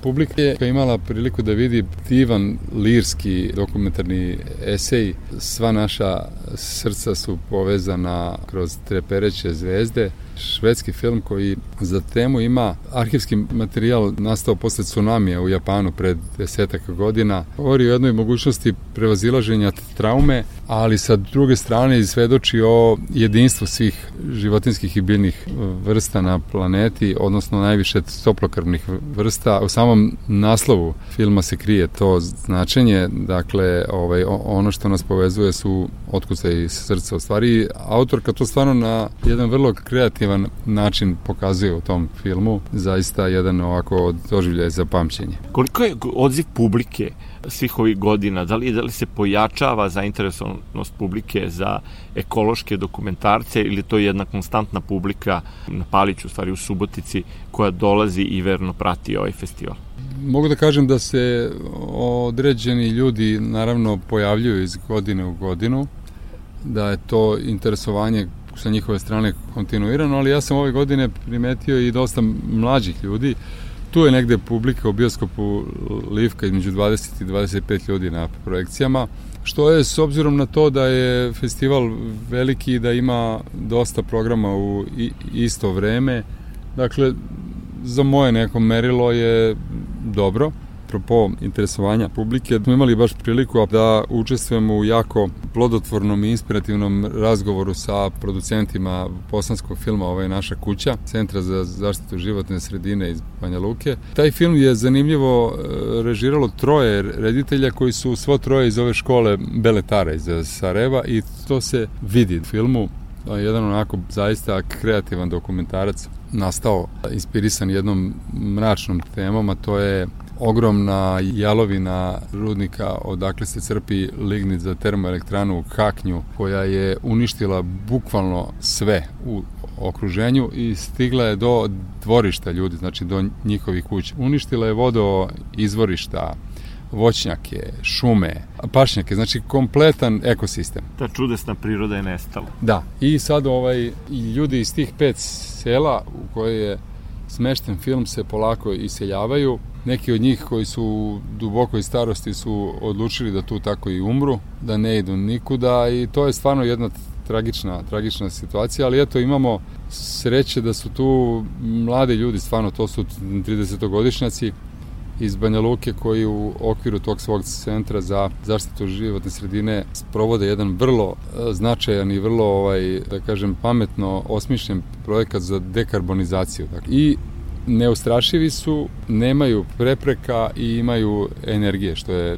Publika je imala priliku da vidi divan lirski dokumentarni esej. Sva naša srca su povezana kroz trepereće zvezde švedski film koji za temu ima arhivski materijal nastao posle tsunamija u Japanu pred desetak godina. Govori o jednoj mogućnosti prevazilaženja traume, ali sa druge strane izvedoči o jedinstvu svih životinskih i biljnih vrsta na planeti, odnosno najviše toplokrvnih vrsta. U samom naslovu filma se krije to značenje, dakle ovaj, ono što nas povezuje su otkuce i srca. U stvari, autorka to stvarno na jedan vrlo kreativan način pokazuje u tom filmu, zaista jedan ovako doživljaj za pamćenje. Koliko je odziv publike svih ovih godina, da li, da li se pojačava zainteresovanost publike za ekološke dokumentarce ili to je jedna konstantna publika na Paliću, u stvari u Subotici, koja dolazi i verno prati ovaj festival? Mogu da kažem da se određeni ljudi naravno pojavljuju iz godine u godinu, da je to interesovanje sa njihove strane kontinuirano, ali ja sam ove godine primetio i dosta mlađih ljudi. Tu je negde publika u bioskopu Livka između 20 i 25 ljudi na projekcijama, što je s obzirom na to da je festival veliki i da ima dosta programa u isto vreme, dakle, za moje neko merilo je dobro apropo interesovanja publike, smo imali baš priliku da učestvujemo u jako plodotvornom i inspirativnom razgovoru sa producentima bosanskog filma Ova je naša kuća, Centra za zaštitu životne sredine iz Banja Luke. Taj film je zanimljivo e, režiralo troje reditelja koji su svo troje iz ove škole Beletara iz Sarajeva i to se vidi u filmu jedan onako zaista kreativan dokumentarac nastao inspirisan jednom mračnom temom, a to je ogromna jalovina rudnika odakle se crpi lignit za termoelektranu u Kaknju koja je uništila bukvalno sve u okruženju i stigla je do dvorišta ljudi, znači do njihovih kuća. Uništila je vodo izvorišta, voćnjake, šume, pašnjake, znači kompletan ekosistem. Ta čudesna priroda je nestala. Da, i sad ovaj, ljudi iz tih pet sela u koje je smešten film se polako iseljavaju. Neki od njih koji su u dubokoj starosti su odlučili da tu tako i umru, da ne idu nikuda i to je stvarno jedna tragična, tragična situacija, ali eto imamo sreće da su tu mladi ljudi, stvarno to su 30-godišnjaci iz Banja Luke koji u okviru tog svog centra za zaštitu životne sredine provode jedan vrlo e, značajan i vrlo, ovaj, da kažem, pametno osmišljen projekat za dekarbonizaciju. Dakle, I neustrašivi su, nemaju prepreka i imaju energije, što je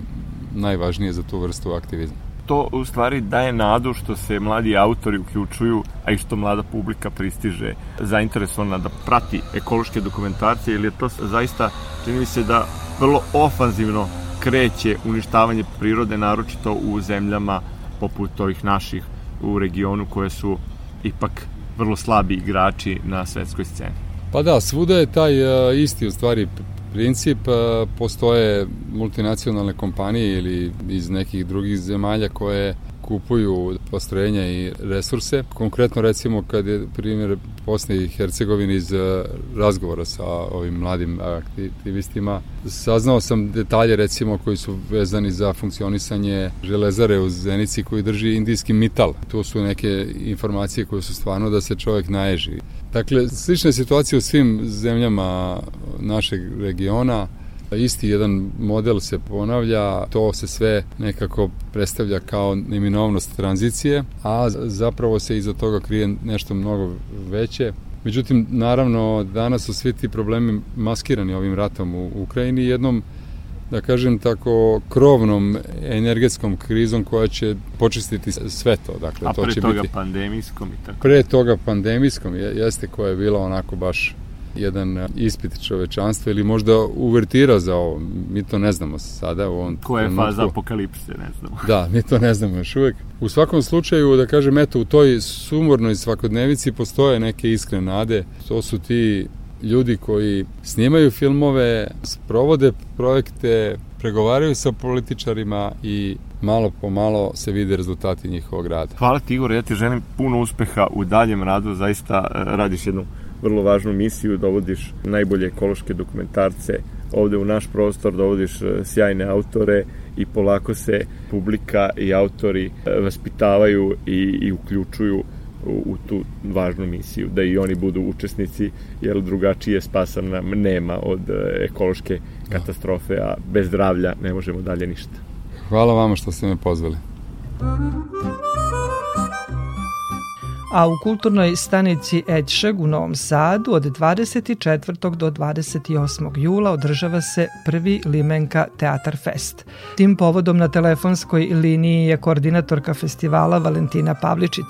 najvažnije za tu vrstu aktivizma to u stvari daje nadu što se mladi autori uključuju, a i što mlada publika pristiže zainteresovana da prati ekološke dokumentacije, ili je to zaista, čini mi se da vrlo ofanzivno kreće uništavanje prirode, naročito u zemljama poput ovih naših u regionu koje su ipak vrlo slabi igrači na svetskoj sceni. Pa da, svuda je taj uh, isti u stvari princip. Postoje multinacionalne kompanije ili iz nekih drugih zemalja koje kupuju postrojenja i resurse. Konkretno recimo kad je primjer Bosne i Hercegovine iz razgovora sa ovim mladim aktivistima, saznao sam detalje recimo koji su vezani za funkcionisanje železare u Zenici koji drži indijski mital. To su neke informacije koje su stvarno da se čovjek naježi. Dakle, slična situacija u svim zemljama našeg regiona, isti jedan model se ponavlja, to se sve nekako predstavlja kao neminovnost tranzicije, a zapravo se iza toga krije nešto mnogo veće. Međutim, naravno, danas su svi ti problemi maskirani ovim ratom u Ukrajini jednom da kažem tako, krovnom energetskom krizom koja će počistiti sve to. Dakle, A to pre će toga biti, pandemijskom i tako? Pre toga pandemijskom, jeste koja je bila onako baš jedan ispit čovečanstva ili možda uvertira za ovo. Mi to ne znamo sada u ovom Koja je trenutku. faza apokalipse, ne znamo. Da, mi to ne znamo još uvek. U svakom slučaju, da kažem, eto, u toj sumornoj svakodnevici postoje neke iskrene nade. To su ti ljudi koji snimaju filmove, sprovode projekte, pregovaraju sa političarima i malo po malo se vide rezultati njihovog rada. Hvala ti Igor, ja ti želim puno uspeha u daljem radu, zaista e, radiš jednu vrlo važnu misiju, dovodiš najbolje ekološke dokumentarce ovde u naš prostor, dovodiš e, sjajne autore i polako se publika i autori e, vaspitavaju i, i uključuju u, u tu važnu misiju, da i oni budu učesnici, jer drugačije spasa nam nema od e, ekološke katastrofe, a bez zdravlja ne možemo dalje ništa. Hvala vama što ste me pozvali. A u kulturnoj stanici Edšeg u Novom Sadu od 24. do 28. jula održava se prvi Limenka Teatar Fest. Tim povodom na telefonskoj liniji je koordinatorka festivala Valentina Pavličić.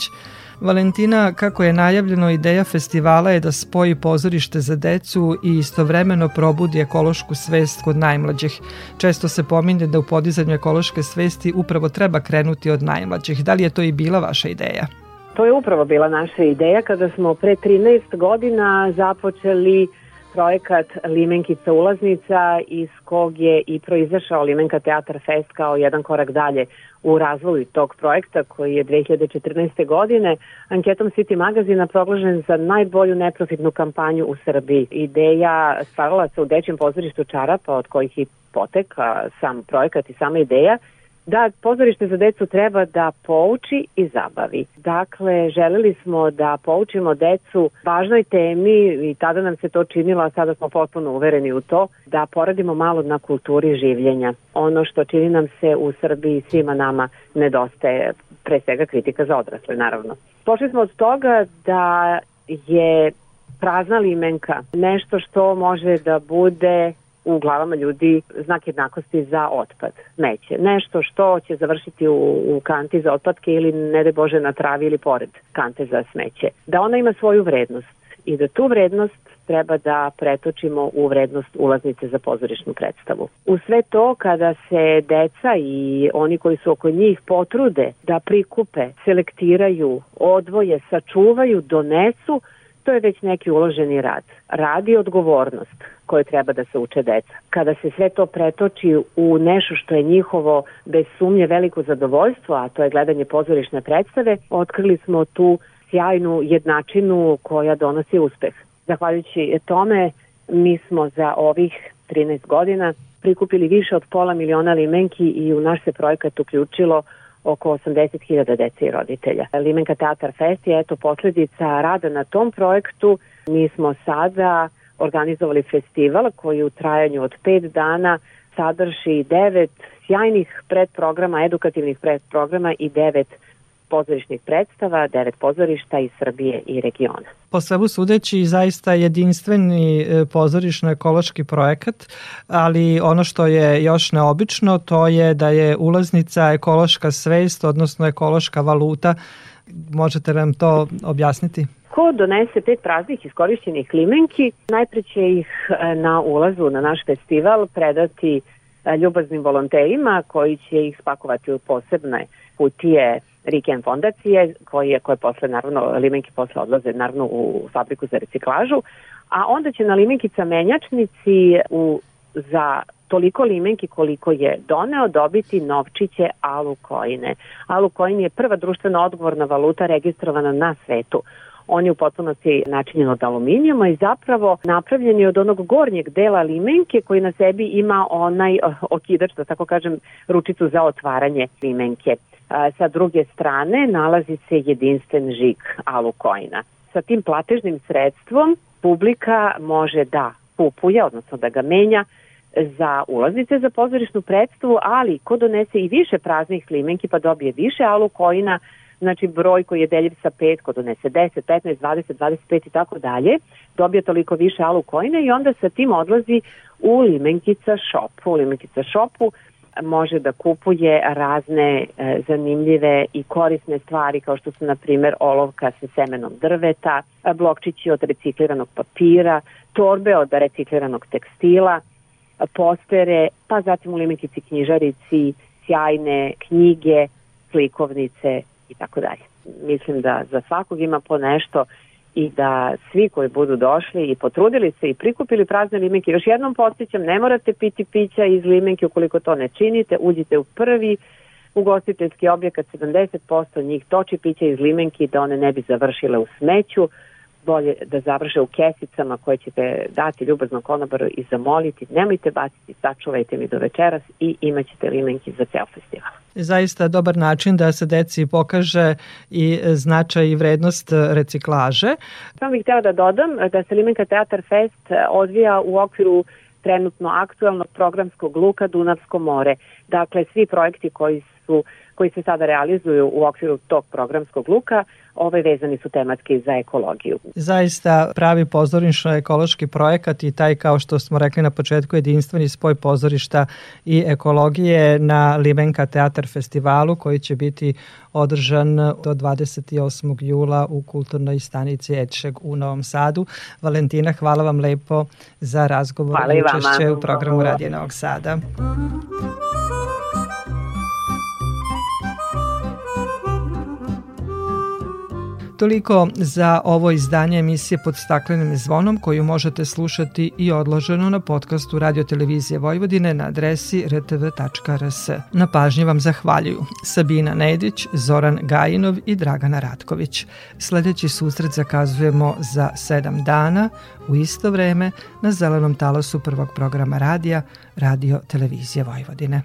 Valentina, kako je najavljeno, ideja festivala je da spoji pozorište za decu i istovremeno probudi ekološku svest kod najmlađih. Često se pominje da u podizanju ekološke svesti upravo treba krenuti od najmlađih. Da li je to i bila vaša ideja? To je upravo bila naša ideja kada smo pre 13 godina započeli projekat Limenkica ulaznica iz kog je i proizašao Limenka Teatar Fest kao jedan korak dalje u razvoju tog projekta koji je 2014. godine anketom City magazina proglašen za najbolju neprofitnu kampanju u Srbiji. Ideja stvarala se u dećem pozorištu Čarapa od kojih i potek sam projekat i sama ideja da pozorište za decu treba da pouči i zabavi. Dakle, želeli smo da poučimo decu važnoj temi i tada nam se to činilo, a sada smo potpuno uvereni u to, da poradimo malo na kulturi življenja. Ono što čini nam se u Srbiji svima nama nedostaje, pre svega kritika za odrasle, naravno. Pošli smo od toga da je prazna limenka nešto što može da bude u glavama ljudi znak jednakosti za otpad, smeće. Nešto što će završiti u, u kanti za otpadke ili ne de Bože na travi ili pored kante za smeće. Da ona ima svoju vrednost i da tu vrednost treba da pretočimo u vrednost ulaznice za pozorišnu predstavu. U sve to kada se deca i oni koji su oko njih potrude da prikupe, selektiraju, odvoje, sačuvaju, donesu, to je već neki uloženi rad. Rad i odgovornost koje treba da se uče deca. Kada se sve to pretoči u nešto što je njihovo bez sumnje veliko zadovoljstvo, a to je gledanje pozorišne predstave, otkrili smo tu sjajnu jednačinu koja donosi uspeh. Zahvaljujući tome, mi smo za ovih 13 godina prikupili više od pola miliona limenki i u naš se projekat uključilo oko 80.000 dece i roditelja. Limenka Teatar Fest je eto posledica rada na tom projektu. Mi smo sada organizovali festival koji u trajanju od pet dana sadrži devet sjajnih predprograma, edukativnih predprograma i devet pozorišnih predstava, devet pozorišta iz Srbije i regiona. Po svemu sudeći zaista jedinstveni e, pozorišno-ekološki projekat, ali ono što je još neobično to je da je ulaznica ekološka svest, odnosno ekološka valuta. Možete nam to objasniti? Ko donese pet praznih iskorišćenih limenki, najpre će ih e, na ulazu na naš festival predati e, ljubaznim volonterima koji će ih spakovati u posebne kutije Riken fondacije koje, koje posle naravno limenke posle odlaze naravno u fabriku za reciklažu, a onda će na limenkica menjačnici u, za toliko limenki koliko je doneo dobiti novčiće alukoine. Alukoin je prva društveno odgovorna valuta registrovana na svetu. On je u potpunosti načinjen od aluminijuma i zapravo napravljen je od onog gornjeg dela limenke koji na sebi ima onaj okidač, da tako kažem, ručicu za otvaranje limenke. Sa druge strane nalazi se jedinstven žig alukojna. Sa tim platežnim sredstvom publika može da kupuje, odnosno da ga menja za ulaznice za pozorišnu predstavu, ali ko donese i više praznih limenki pa dobije više alukojna, znači broj koji je deljiv sa 5, ko donese 10, 15, 20, 25 i tako dalje, dobije toliko više alukojna i onda sa tim odlazi u limenkica shop. U limenkica shopu može da kupuje razne e, zanimljive i korisne stvari kao što su na primer olovka sa semenom drveta, blokčići od recikliranog papira, torbe od recikliranog tekstila, postere, pa zatim u limitici knjižarici, sjajne knjige, slikovnice i tako dalje. Mislim da za svakog ima po nešto i da svi koji budu došli i potrudili se i prikupili prazne limenke, još jednom podsjećam, ne morate piti pića iz limenke ukoliko to ne činite, uđite u prvi ugostiteljski objekat, 70% njih toči pića iz limenki da one ne bi završile u smeću, bolje da završe u kesicama koje ćete dati ljubaznom konobaru i zamoliti, nemojte baciti, sačuvajte mi do večeras i imaćete limenki za ceo festival. Zaista dobar način da se deci pokaže i značaj i vrednost reciklaže. Samo bih htela da dodam da se Limenka Teatar Fest odvija u okviru trenutno aktualnog programskog luka Dunavsko more. Dakle, svi projekti koji su koji se sada realizuju u okviru tog programskog luka, ove vezani su tematski za ekologiju. Zaista pravi pozorišno ekološki projekat i taj kao što smo rekli na početku jedinstveni spoj pozorišta i ekologije na Limenka Teatar festivalu koji će biti održan do 28. jula u kulturnoj stanici Ečeg u Novom Sadu. Valentina, hvala vam lepo za razgovor i učešće u programu Radije Novog Sada. Toliko za ovo izdanje emisije pod staklenim zvonom koju možete slušati i odloženo na podcastu Radio Televizije Vojvodine na adresi rtv.rs. Na pažnji vam zahvaljuju Sabina Nedić, Zoran Gajinov i Dragana Ratković. Sledeći susret zakazujemo za sedam dana u isto vreme na zelenom talosu prvog programa radija Radio Televizije Vojvodine.